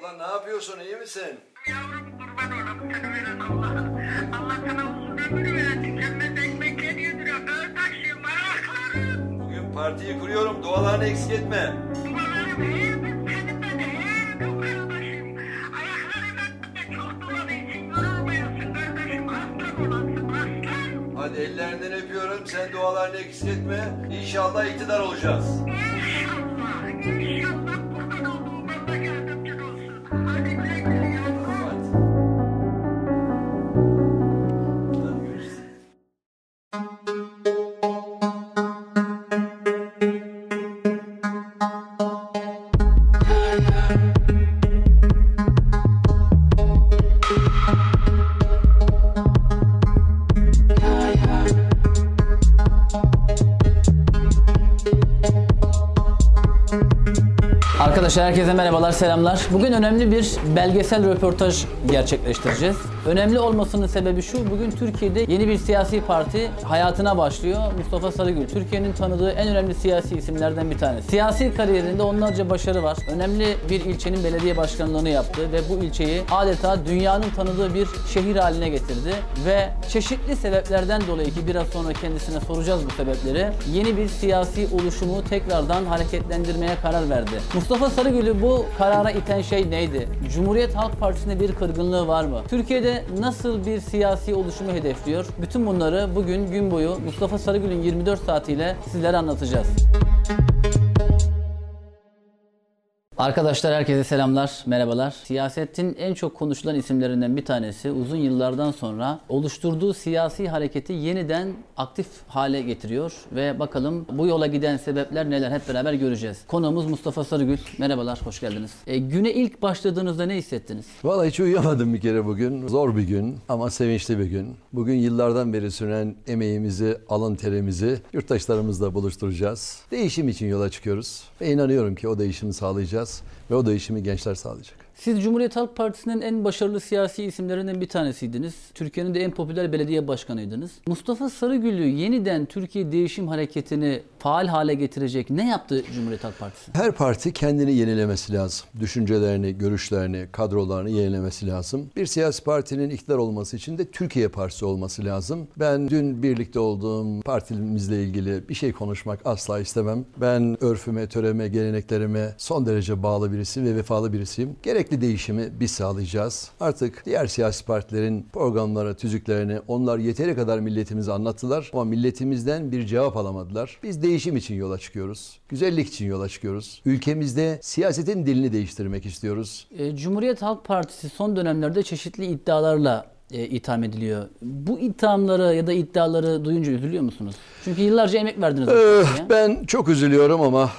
Abla ne yapıyorsun iyi misin? Yavrum kurban olayım seni veren Allah'a. Allah sana uzun ömür versin. Cennete ekmek yediriyor. Kardeşim ayaklarım. Bugün partiyi kuruyorum dualarını eksik etme. Dualarım her gün seninle de her gün kardeşim. Ayaklarım çok doladığı için yorulmayasın kardeşim. Aslan olasın aslan. Hadi ellerinden öpüyorum sen dualarını eksik etme. İnşallah iktidar olacağız. İnşallah. İnşallah Arkadaşlar herkese merhabalar, selamlar. Bugün önemli bir belgesel röportaj gerçekleştireceğiz. Önemli olmasının sebebi şu, bugün Türkiye'de yeni bir siyasi parti hayatına başlıyor. Mustafa Sarıgül, Türkiye'nin tanıdığı en önemli siyasi isimlerden bir tanesi. Siyasi kariyerinde onlarca başarı var. Önemli bir ilçenin belediye başkanlığını yaptı ve bu ilçeyi adeta dünyanın tanıdığı bir şehir haline getirdi. Ve çeşitli sebeplerden dolayı ki biraz sonra kendisine soracağız bu sebepleri, yeni bir siyasi oluşumu tekrardan hareketlendirmeye karar verdi. Mustafa Sarıgül'ü bu karara iten şey neydi? Cumhuriyet Halk Partisi'nde bir kırgınlığı var mı? Türkiye'de nasıl bir siyasi oluşumu hedefliyor? Bütün bunları bugün gün boyu Mustafa Sarıgül'ün 24 saatiyle sizlere anlatacağız. Arkadaşlar herkese selamlar, merhabalar. Siyasetin en çok konuşulan isimlerinden bir tanesi uzun yıllardan sonra oluşturduğu siyasi hareketi yeniden aktif hale getiriyor ve bakalım bu yola giden sebepler neler hep beraber göreceğiz. Konuğumuz Mustafa Sarıgül. Merhabalar, hoş geldiniz. E, güne ilk başladığınızda ne hissettiniz? Vallahi hiç uyuyamadım bir kere bugün. Zor bir gün ama sevinçli bir gün. Bugün yıllardan beri süren emeğimizi, alın terimizi yurttaşlarımızla buluşturacağız. Değişim için yola çıkıyoruz ve inanıyorum ki o değişimi sağlayacağız ve o değişimi gençler sağlayacak. Siz Cumhuriyet Halk Partisi'nin en başarılı siyasi isimlerinden bir tanesiydiniz. Türkiye'nin de en popüler belediye başkanıydınız. Mustafa Sarıgül'ü yeniden Türkiye Değişim Hareketi'ni faal hale getirecek ne yaptı Cumhuriyet Halk Partisi? Her parti kendini yenilemesi lazım. Düşüncelerini, görüşlerini, kadrolarını yenilemesi lazım. Bir siyasi partinin iktidar olması için de Türkiye Partisi olması lazım. Ben dün birlikte olduğum partimizle ilgili bir şey konuşmak asla istemem. Ben örfüme, töreme, geleneklerime son derece bağlı birisiyim ve vefalı birisiyim. Gerekli değişimi biz sağlayacağız. Artık diğer siyasi partilerin programları, tüzüklerini onlar yeteri kadar milletimize anlattılar ama milletimizden bir cevap alamadılar. Biz değişim için yola çıkıyoruz. Güzellik için yola çıkıyoruz. Ülkemizde siyasetin dilini değiştirmek istiyoruz. E, Cumhuriyet Halk Partisi son dönemlerde çeşitli iddialarla e, itham ediliyor. Bu ithamları ya da iddiaları duyunca üzülüyor musunuz? Çünkü yıllarca emek verdiniz. partiye. Ben çok üzülüyorum ama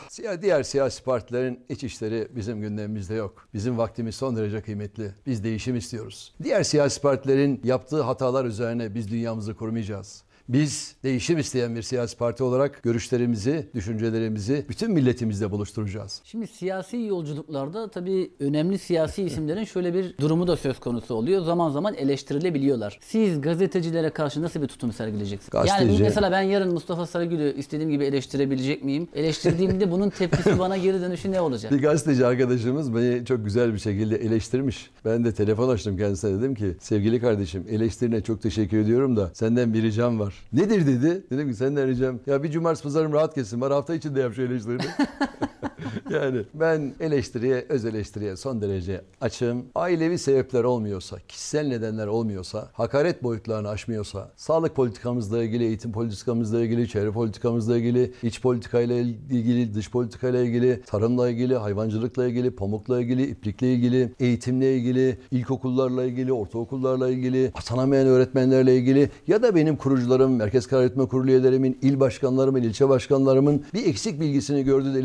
diğer siyasi partilerin iç işleri bizim gündemimizde yok. Bizim vaktimiz son derece kıymetli. Biz değişim istiyoruz. Diğer siyasi partilerin yaptığı hatalar üzerine biz dünyamızı kurmayacağız. Biz değişim isteyen bir siyasi parti olarak görüşlerimizi, düşüncelerimizi bütün milletimizle buluşturacağız. Şimdi siyasi yolculuklarda tabii önemli siyasi isimlerin şöyle bir durumu da söz konusu oluyor. Zaman zaman eleştirilebiliyorlar. Siz gazetecilere karşı nasıl bir tutum sergileyeceksiniz? Yani Gazeteci- mesela ben yarın Mustafa Sarıgül'ü istediğim gibi eleştirebilecek miyim? Eleştirdiğimde bunun tepkisi bana geri dönüşü ne olacak? Bir gazeteci arkadaşımız beni çok güzel bir şekilde eleştirmiş. Ben de telefon açtım kendisine dedim ki sevgili kardeşim eleştirine çok teşekkür ediyorum da senden bir ricam var. Nedir dedi. Dedim ki senden ricam ya bir cumartesi pazarım rahat kesin var hafta içinde yap şu eleştirini. yani ben eleştiriye, öz eleştiriye son derece açığım. Ailevi sebepler olmuyorsa, kişisel nedenler olmuyorsa, hakaret boyutlarını aşmıyorsa, sağlık politikamızla ilgili, eğitim politikamızla ilgili, çevre politikamızla ilgili, iç politikayla ilgili, dış politikayla ilgili, tarımla ilgili, hayvancılıkla ilgili, pamukla ilgili, iplikle ilgili, eğitimle ilgili, ilkokullarla ilgili, ortaokullarla ilgili, atanamayan öğretmenlerle ilgili ya da benim kurucularım, Merkez Karar Yürütme Kurulu üyelerimin, il başkanlarımın, ilçe başkanlarımın bir eksik bilgisini gördüğü de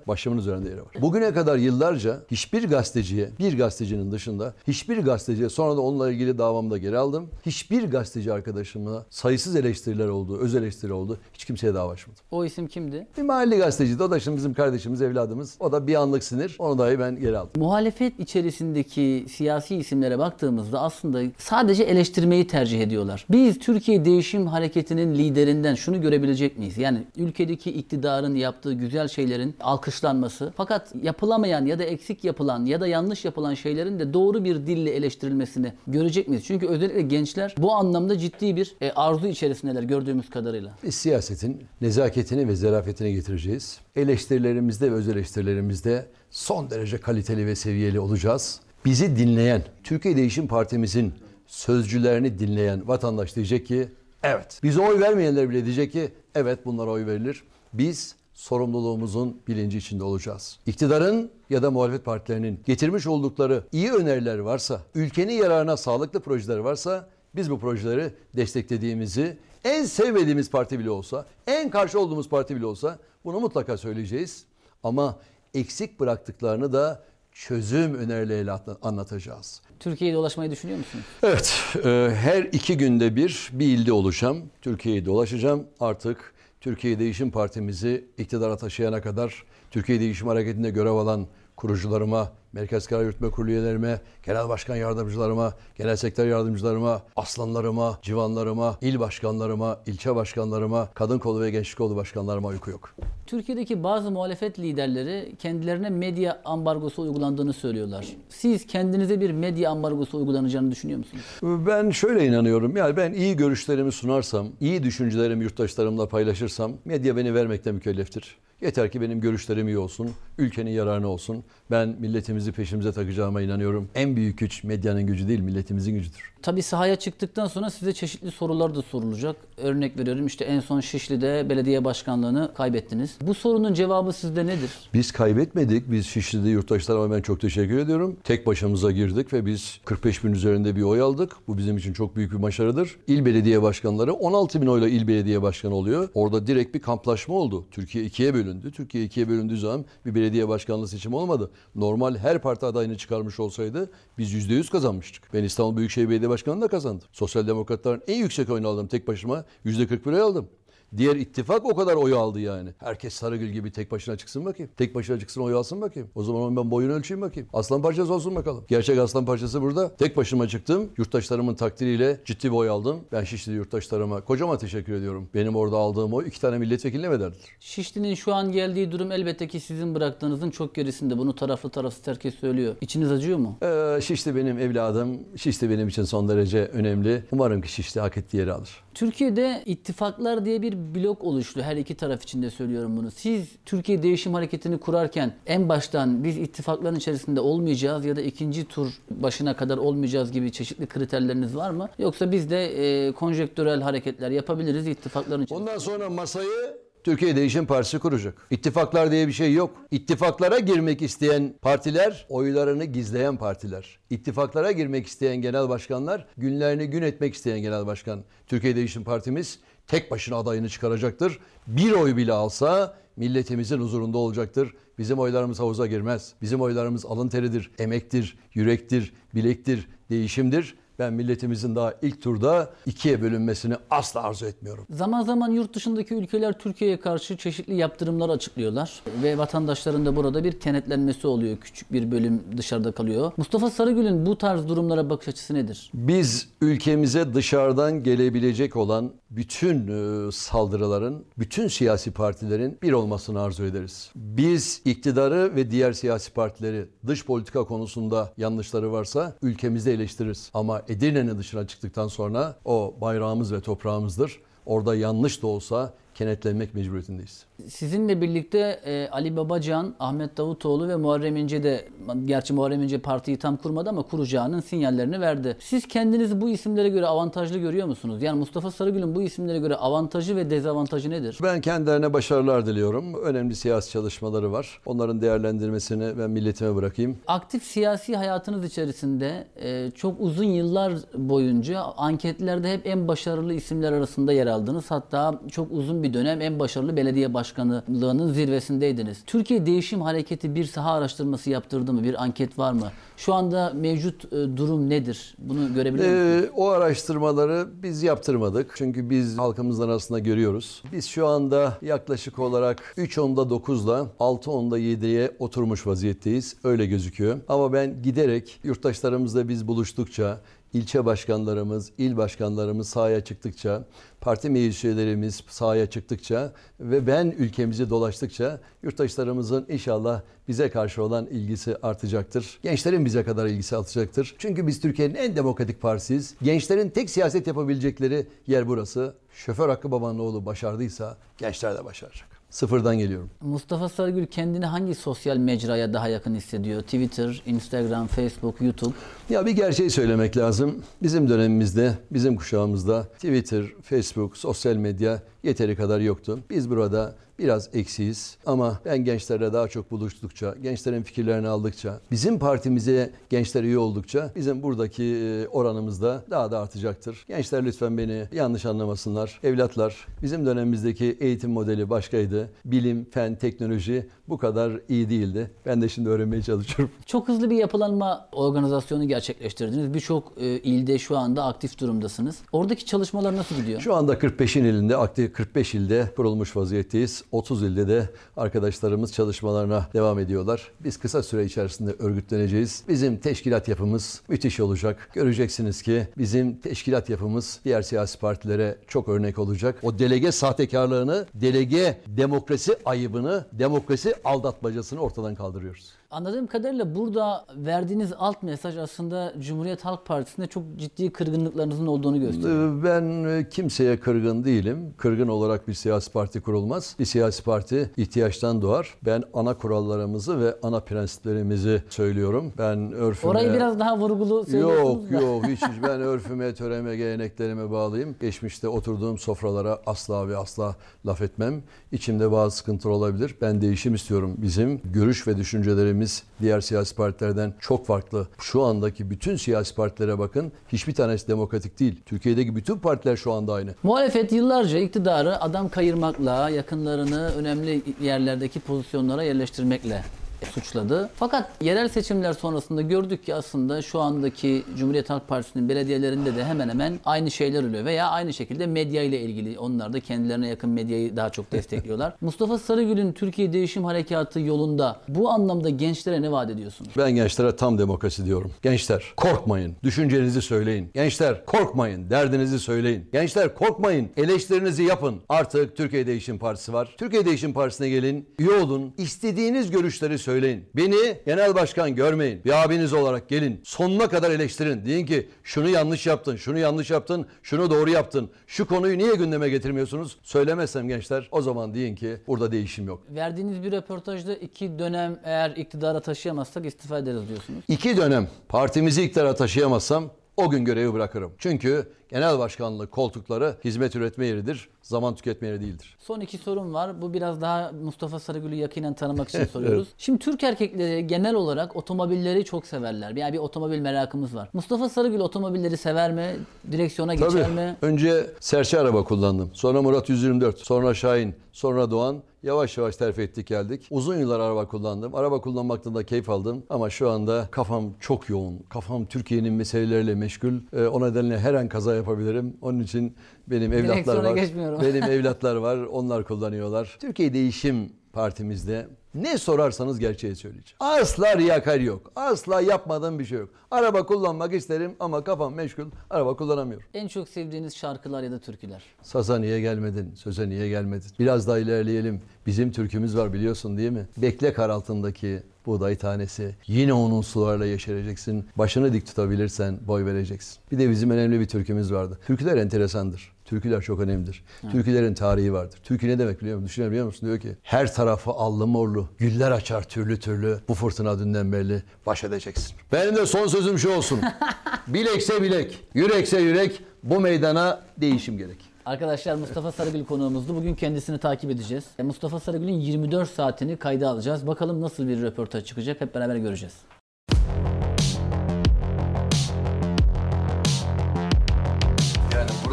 eleştiriyorlarsa başımın üzerinde yeri var. Bugüne kadar yıllarca hiçbir gazeteciye, bir gazetecinin dışında hiçbir gazeteciye sonra da onunla ilgili davamda geri aldım. Hiçbir gazeteci arkadaşıma sayısız eleştiriler oldu, öz eleştiri oldu. Hiç kimseye dava açmadım. O isim kimdi? Bir mahalle gazeteciydi. O da şimdi bizim kardeşimiz, evladımız. O da bir anlık sinir. Onu dahi ben geri aldım. Muhalefet içerisindeki siyasi isimlere baktığımızda aslında sadece eleştirmeyi tercih ediyorlar. Biz Türkiye Değişim Hareketi'nin liderinden şunu görebilecek miyiz? Yani ülkedeki iktidarın yaptığı güzel şeylerin alkış alkışlanması. Fakat yapılamayan ya da eksik yapılan ya da yanlış yapılan şeylerin de doğru bir dille eleştirilmesini görecek miyiz? Çünkü özellikle gençler bu anlamda ciddi bir e, arzu içerisindeler gördüğümüz kadarıyla. Siyasetin nezaketini ve zarafetini getireceğiz. Eleştirilerimizde ve öz eleştirilerimizde son derece kaliteli ve seviyeli olacağız. Bizi dinleyen, Türkiye Değişim Partimizin sözcülerini dinleyen vatandaş diyecek ki evet. Bize oy vermeyenler bile diyecek ki evet bunlara oy verilir. Biz sorumluluğumuzun bilinci içinde olacağız. İktidarın ya da muhalefet partilerinin getirmiş oldukları iyi öneriler varsa, ülkenin yararına sağlıklı projeler varsa biz bu projeleri desteklediğimizi en sevmediğimiz parti bile olsa, en karşı olduğumuz parti bile olsa bunu mutlaka söyleyeceğiz. Ama eksik bıraktıklarını da çözüm önerileriyle anlatacağız. Türkiye'yi dolaşmayı düşünüyor musunuz? Evet, e, her iki günde bir bir ilde olacağım. Türkiye'yi dolaşacağım. Artık Türkiye Değişim Partimizi iktidara taşıyana kadar Türkiye Değişim Hareketi'nde görev alan kurucularıma, Merkez Karar Yürütme Kurulu üyelerime, genel başkan yardımcılarıma, genel sekreter yardımcılarıma, aslanlarıma, civanlarıma, il başkanlarıma, ilçe başkanlarıma, kadın kolu ve gençlik kolu başkanlarıma uyku yok. Türkiye'deki bazı muhalefet liderleri kendilerine medya ambargosu uygulandığını söylüyorlar. Siz kendinize bir medya ambargosu uygulanacağını düşünüyor musunuz? Ben şöyle inanıyorum. Yani ben iyi görüşlerimi sunarsam, iyi düşüncelerimi yurttaşlarımla paylaşırsam medya beni vermekte mükelleftir. Yeter ki benim görüşlerim iyi olsun, ülkenin yararına olsun. Ben milletimizi peşimize takacağıma inanıyorum. En büyük güç medyanın gücü değil, milletimizin gücüdür. Tabii sahaya çıktıktan sonra size çeşitli sorular da sorulacak. Örnek veriyorum işte en son Şişli'de belediye başkanlığını kaybettiniz. Bu sorunun cevabı sizde nedir? Biz kaybetmedik. Biz Şişli'de yurttaşlarıma ben çok teşekkür ediyorum. Tek başımıza girdik ve biz 45 bin üzerinde bir oy aldık. Bu bizim için çok büyük bir başarıdır. İl belediye başkanları 16 bin oyla il belediye başkanı oluyor. Orada direkt bir kamplaşma oldu. Türkiye ikiye bölündü. Türkiye ikiye bölündüğü zaman bir belediye başkanlığı seçimi olmadı. Normal her parti adayını çıkarmış olsaydı biz %100 kazanmıştık. Ben İstanbul Büyükşehir Belediye Başkanı'nı da kazandım. Sosyal Demokratların en yüksek oyunu aldım tek başıma. %41 oy aldım. Diğer ittifak o kadar oyu aldı yani. Herkes Sarıgül gibi tek başına çıksın bakayım. Tek başına çıksın oy alsın bakayım. O zaman ben boyunu ölçeyim bakayım. Aslan parçası olsun bakalım. Gerçek aslan parçası burada. Tek başıma çıktım. Yurttaşlarımın takdiriyle ciddi bir oy aldım. Ben Şişli yurttaşlarıma kocaman teşekkür ediyorum. Benim orada aldığım oy iki tane milletvekiline bedeldir. Şişli'nin şu an geldiği durum elbette ki sizin bıraktığınızın çok gerisinde. Bunu taraflı tarafsız herkes söylüyor. İçiniz acıyor mu? Ee, Şişli benim evladım. Şişli benim için son derece önemli. Umarım ki Şişli hak ettiği yeri alır. Türkiye'de ittifaklar diye bir blok oluştu. Her iki taraf için de söylüyorum bunu. Siz Türkiye Değişim Hareketi'ni kurarken en baştan biz ittifakların içerisinde olmayacağız ya da ikinci tur başına kadar olmayacağız gibi çeşitli kriterleriniz var mı? Yoksa biz de e, konjektürel hareketler yapabiliriz ittifakların içerisinde. Ondan sonra masayı Türkiye Değişim Partisi kuracak. İttifaklar diye bir şey yok. İttifaklara girmek isteyen partiler, oylarını gizleyen partiler. İttifaklara girmek isteyen genel başkanlar, günlerini gün etmek isteyen genel başkan. Türkiye Değişim Partimiz tek başına adayını çıkaracaktır. Bir oy bile alsa milletimizin huzurunda olacaktır. Bizim oylarımız havuza girmez. Bizim oylarımız alın teridir, emektir, yürektir, bilektir, değişimdir. Ben milletimizin daha ilk turda ikiye bölünmesini asla arzu etmiyorum. Zaman zaman yurt dışındaki ülkeler Türkiye'ye karşı çeşitli yaptırımlar açıklıyorlar ve vatandaşların da burada bir kenetlenmesi oluyor. Küçük bir bölüm dışarıda kalıyor. Mustafa Sarıgül'ün bu tarz durumlara bakış açısı nedir? Biz ülkemize dışarıdan gelebilecek olan bütün e, saldırıların, bütün siyasi partilerin bir olmasını arzu ederiz. Biz iktidarı ve diğer siyasi partileri dış politika konusunda yanlışları varsa ülkemizde eleştiririz. Ama Edirne'nin dışına çıktıktan sonra o bayrağımız ve toprağımızdır. Orada yanlış da olsa kenetlenmek mecburiyetindeyiz. Sizinle birlikte e, Ali Babacan, Ahmet Davutoğlu ve Muharrem İnce de, gerçi Muharrem İnce partiyi tam kurmadı ama kuracağının sinyallerini verdi. Siz kendinizi bu isimlere göre avantajlı görüyor musunuz? Yani Mustafa Sarıgül'ün bu isimlere göre avantajı ve dezavantajı nedir? Ben kendilerine başarılar diliyorum. Önemli siyasi çalışmaları var. Onların değerlendirmesini ben milletime bırakayım. Aktif siyasi hayatınız içerisinde e, çok uzun yıllar boyunca anketlerde hep en başarılı isimler arasında yer aldınız. Hatta çok uzun bir dönem en başarılı belediye başkanlığının zirvesindeydiniz. Türkiye Değişim Hareketi bir saha araştırması yaptırdı mı? Bir anket var mı? Şu anda mevcut e, durum nedir? Bunu görebiliyor musunuz? Ee, o araştırmaları biz yaptırmadık. Çünkü biz halkımızın arasında görüyoruz. Biz şu anda yaklaşık olarak 3 onda 9'la 6 onda 7'ye oturmuş vaziyetteyiz. Öyle gözüküyor. Ama ben giderek yurttaşlarımızla biz buluştukça ilçe başkanlarımız, il başkanlarımız sahaya çıktıkça, parti meclis üyelerimiz sahaya çıktıkça ve ben ülkemizi dolaştıkça yurttaşlarımızın inşallah bize karşı olan ilgisi artacaktır. Gençlerin bize kadar ilgisi artacaktır. Çünkü biz Türkiye'nin en demokratik partisiyiz. Gençlerin tek siyaset yapabilecekleri yer burası. Şoför Hakkı Baba'nın oğlu başardıysa gençler de başaracak. Sıfırdan geliyorum. Mustafa Sarıgül kendini hangi sosyal mecraya daha yakın hissediyor? Twitter, Instagram, Facebook, YouTube. Ya bir gerçeği söylemek lazım. Bizim dönemimizde, bizim kuşağımızda Twitter, Facebook, sosyal medya yeteri kadar yoktu. Biz burada biraz eksiyiz ama ben gençlerle daha çok buluştukça, gençlerin fikirlerini aldıkça, bizim partimize gençler üye oldukça bizim buradaki e, oranımız da daha da artacaktır. Gençler lütfen beni yanlış anlamasınlar. Evlatlar, bizim dönemimizdeki eğitim modeli başkaydı. Bilim, fen, teknoloji bu kadar iyi değildi. Ben de şimdi öğrenmeye çalışıyorum. Çok hızlı bir yapılanma organizasyonu gerçekleştirdiniz. Birçok e, ilde şu anda aktif durumdasınız. Oradaki çalışmalar nasıl gidiyor? Şu anda 45'in ilinde, aktif 45 ilde kurulmuş vaziyetteyiz. 30 ilde de arkadaşlarımız çalışmalarına devam ediyorlar. Biz kısa süre içerisinde örgütleneceğiz. Bizim teşkilat yapımız müthiş olacak. Göreceksiniz ki bizim teşkilat yapımız diğer siyasi partilere çok örnek olacak. O delege sahtekarlığını, delege demokrasi ayıbını, demokrasi aldatmacasını ortadan kaldırıyoruz. Anladığım kadarıyla burada verdiğiniz alt mesaj aslında Cumhuriyet Halk Partisi'nde çok ciddi kırgınlıklarınızın olduğunu gösteriyor. Ee, Ben e, kimseye kırgın değilim. Kırgın olarak bir siyasi parti kurulmaz. Bir siyasi parti ihtiyaçtan doğar. Ben ana kurallarımızı ve ana prensiplerimizi söylüyorum. Ben örfüme... Orayı biraz daha vurgulu söylüyorsunuz Yok da. yok hiç hiç ben örfüme, töreme, geleneklerime bağlıyım. Geçmişte oturduğum sofralara asla ve asla laf etmem. İçimde bazı sıkıntılar olabilir. Ben değişim istiyorum. Bizim görüş ve düşüncelerimiz diğer siyasi partilerden çok farklı. Şu andaki bütün siyasi partilere bakın. Hiçbir tanesi demokratik değil. Türkiye'deki bütün partiler şu anda aynı. Muhalefet yıllarca iktidarı adam kayırmakla, yakınlarını önemli yerlerdeki pozisyonlara yerleştirmekle suçladı. Fakat yerel seçimler sonrasında gördük ki aslında şu andaki Cumhuriyet Halk Partisi'nin belediyelerinde de hemen hemen aynı şeyler oluyor. Veya aynı şekilde medya ile ilgili onlar da kendilerine yakın medyayı daha çok destekliyorlar. Mustafa Sarıgül'ün Türkiye Değişim Harekatı yolunda bu anlamda gençlere ne vaat ediyorsunuz? Ben gençlere tam demokrasi diyorum. Gençler korkmayın. Düşüncenizi söyleyin. Gençler korkmayın. Derdinizi söyleyin. Gençler korkmayın. Eleştirinizi yapın. Artık Türkiye Değişim Partisi var. Türkiye Değişim Partisi'ne gelin. Üye olun. İstediğiniz görüşleri söyleyin. Beni genel başkan görmeyin. Bir abiniz olarak gelin. Sonuna kadar eleştirin. Deyin ki şunu yanlış yaptın, şunu yanlış yaptın, şunu doğru yaptın. Şu konuyu niye gündeme getirmiyorsunuz? Söylemezsem gençler o zaman deyin ki burada değişim yok. Verdiğiniz bir röportajda iki dönem eğer iktidara taşıyamazsak istifa ederiz diyorsunuz. İki dönem partimizi iktidara taşıyamazsam o gün görevi bırakırım. Çünkü genel başkanlık koltukları hizmet üretme yeridir, zaman tüketme yeri değildir. Son iki sorum var. Bu biraz daha Mustafa Sarıgül'ü yakinen tanımak için soruyoruz. Şimdi Türk erkekleri genel olarak otomobilleri çok severler. Yani bir otomobil merakımız var. Mustafa Sarıgül otomobilleri sever mi? Direksiyona geçer Tabii. mi? Önce serçe araba kullandım. Sonra Murat 124, sonra Şahin, sonra Doğan. Yavaş yavaş terfi ettik geldik. Uzun yıllar araba kullandım. Araba kullanmaktan da keyif aldım. Ama şu anda kafam çok yoğun. Kafam Türkiye'nin meseleleriyle meşgul. Ee, o nedenle her an kaza yapabilirim. Onun için benim evlatlar var. geçmiyorum. Benim evlatlar var. Onlar kullanıyorlar. Türkiye Değişim Partimizde ne sorarsanız gerçeği söyleyeceğim. Asla riyakar yok. Asla yapmadığım bir şey yok. Araba kullanmak isterim ama kafam meşgul. Araba kullanamıyorum. En çok sevdiğiniz şarkılar ya da türküler. Sasa niye gelmedin? Söze niye gelmedin? Biraz daha ilerleyelim. Bizim türkümüz var biliyorsun değil mi? Bekle kar altındaki buğday tanesi. Yine onun sularla yeşereceksin. Başını dik tutabilirsen boy vereceksin. Bir de bizim önemli bir türkümüz vardı. Türküler enteresandır. Türküler çok önemlidir. Türkülerin tarihi vardır. Türkü ne demek biliyor musun? Düşünebiliyor musun? Diyor ki her tarafı allı morlu, güller açar türlü türlü. Bu fırtına dünden belli. Baş edeceksin. Benim de son sözüm şu olsun. Bilekse bilek, yürekse yürek. Bu meydana değişim gerek. Arkadaşlar Mustafa Sarıgül konuğumuzdu. Bugün kendisini takip edeceğiz. E, Mustafa Sarıgül'ün 24 saatini kayda alacağız. Bakalım nasıl bir röportaj çıkacak hep beraber göreceğiz.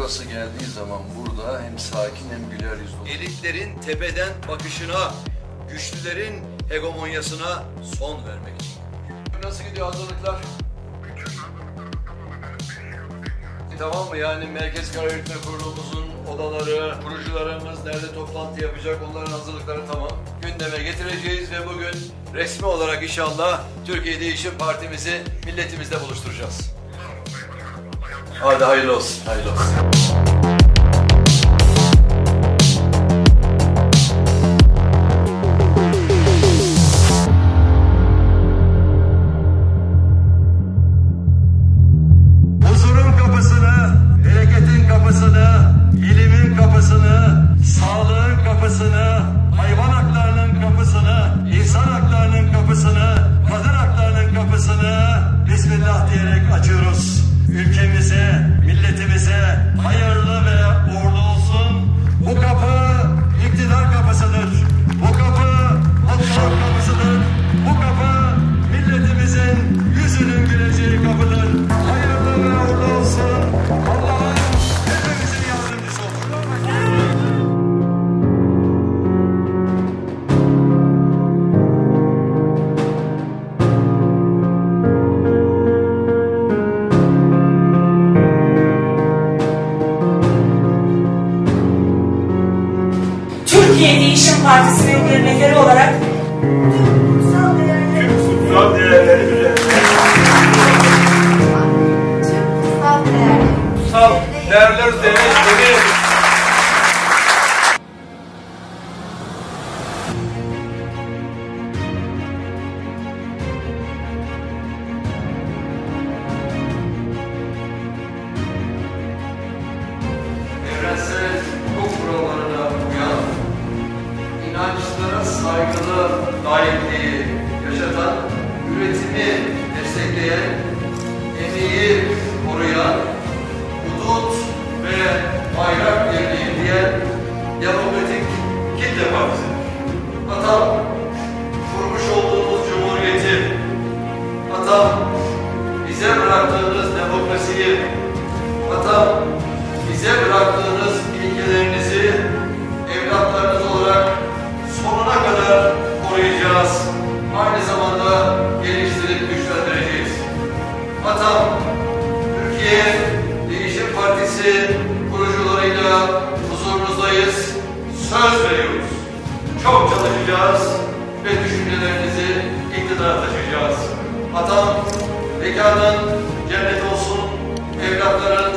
Burası geldiği zaman burada hem sakin hem güler yüzlü. Elitlerin tepeden bakışına, güçlülerin hegemonyasına son vermek için. Nasıl gidiyor hazırlıklar? Tamam mı? Yani Merkez Karar Yürütme Kurulumuzun odaları, kurucularımız nerede toplantı yapacak onların hazırlıkları tamam. Gündeme getireceğiz ve bugün resmi olarak inşallah Türkiye Değişim Partimizi milletimizle buluşturacağız. Oh, the high loss, high loss. değerler üzere. ja unbedingt Kinderpause. konuşacağız ve düşüncelerinizi iktidara taşıyacağız. Atam mekanın cennet olsun, evlatların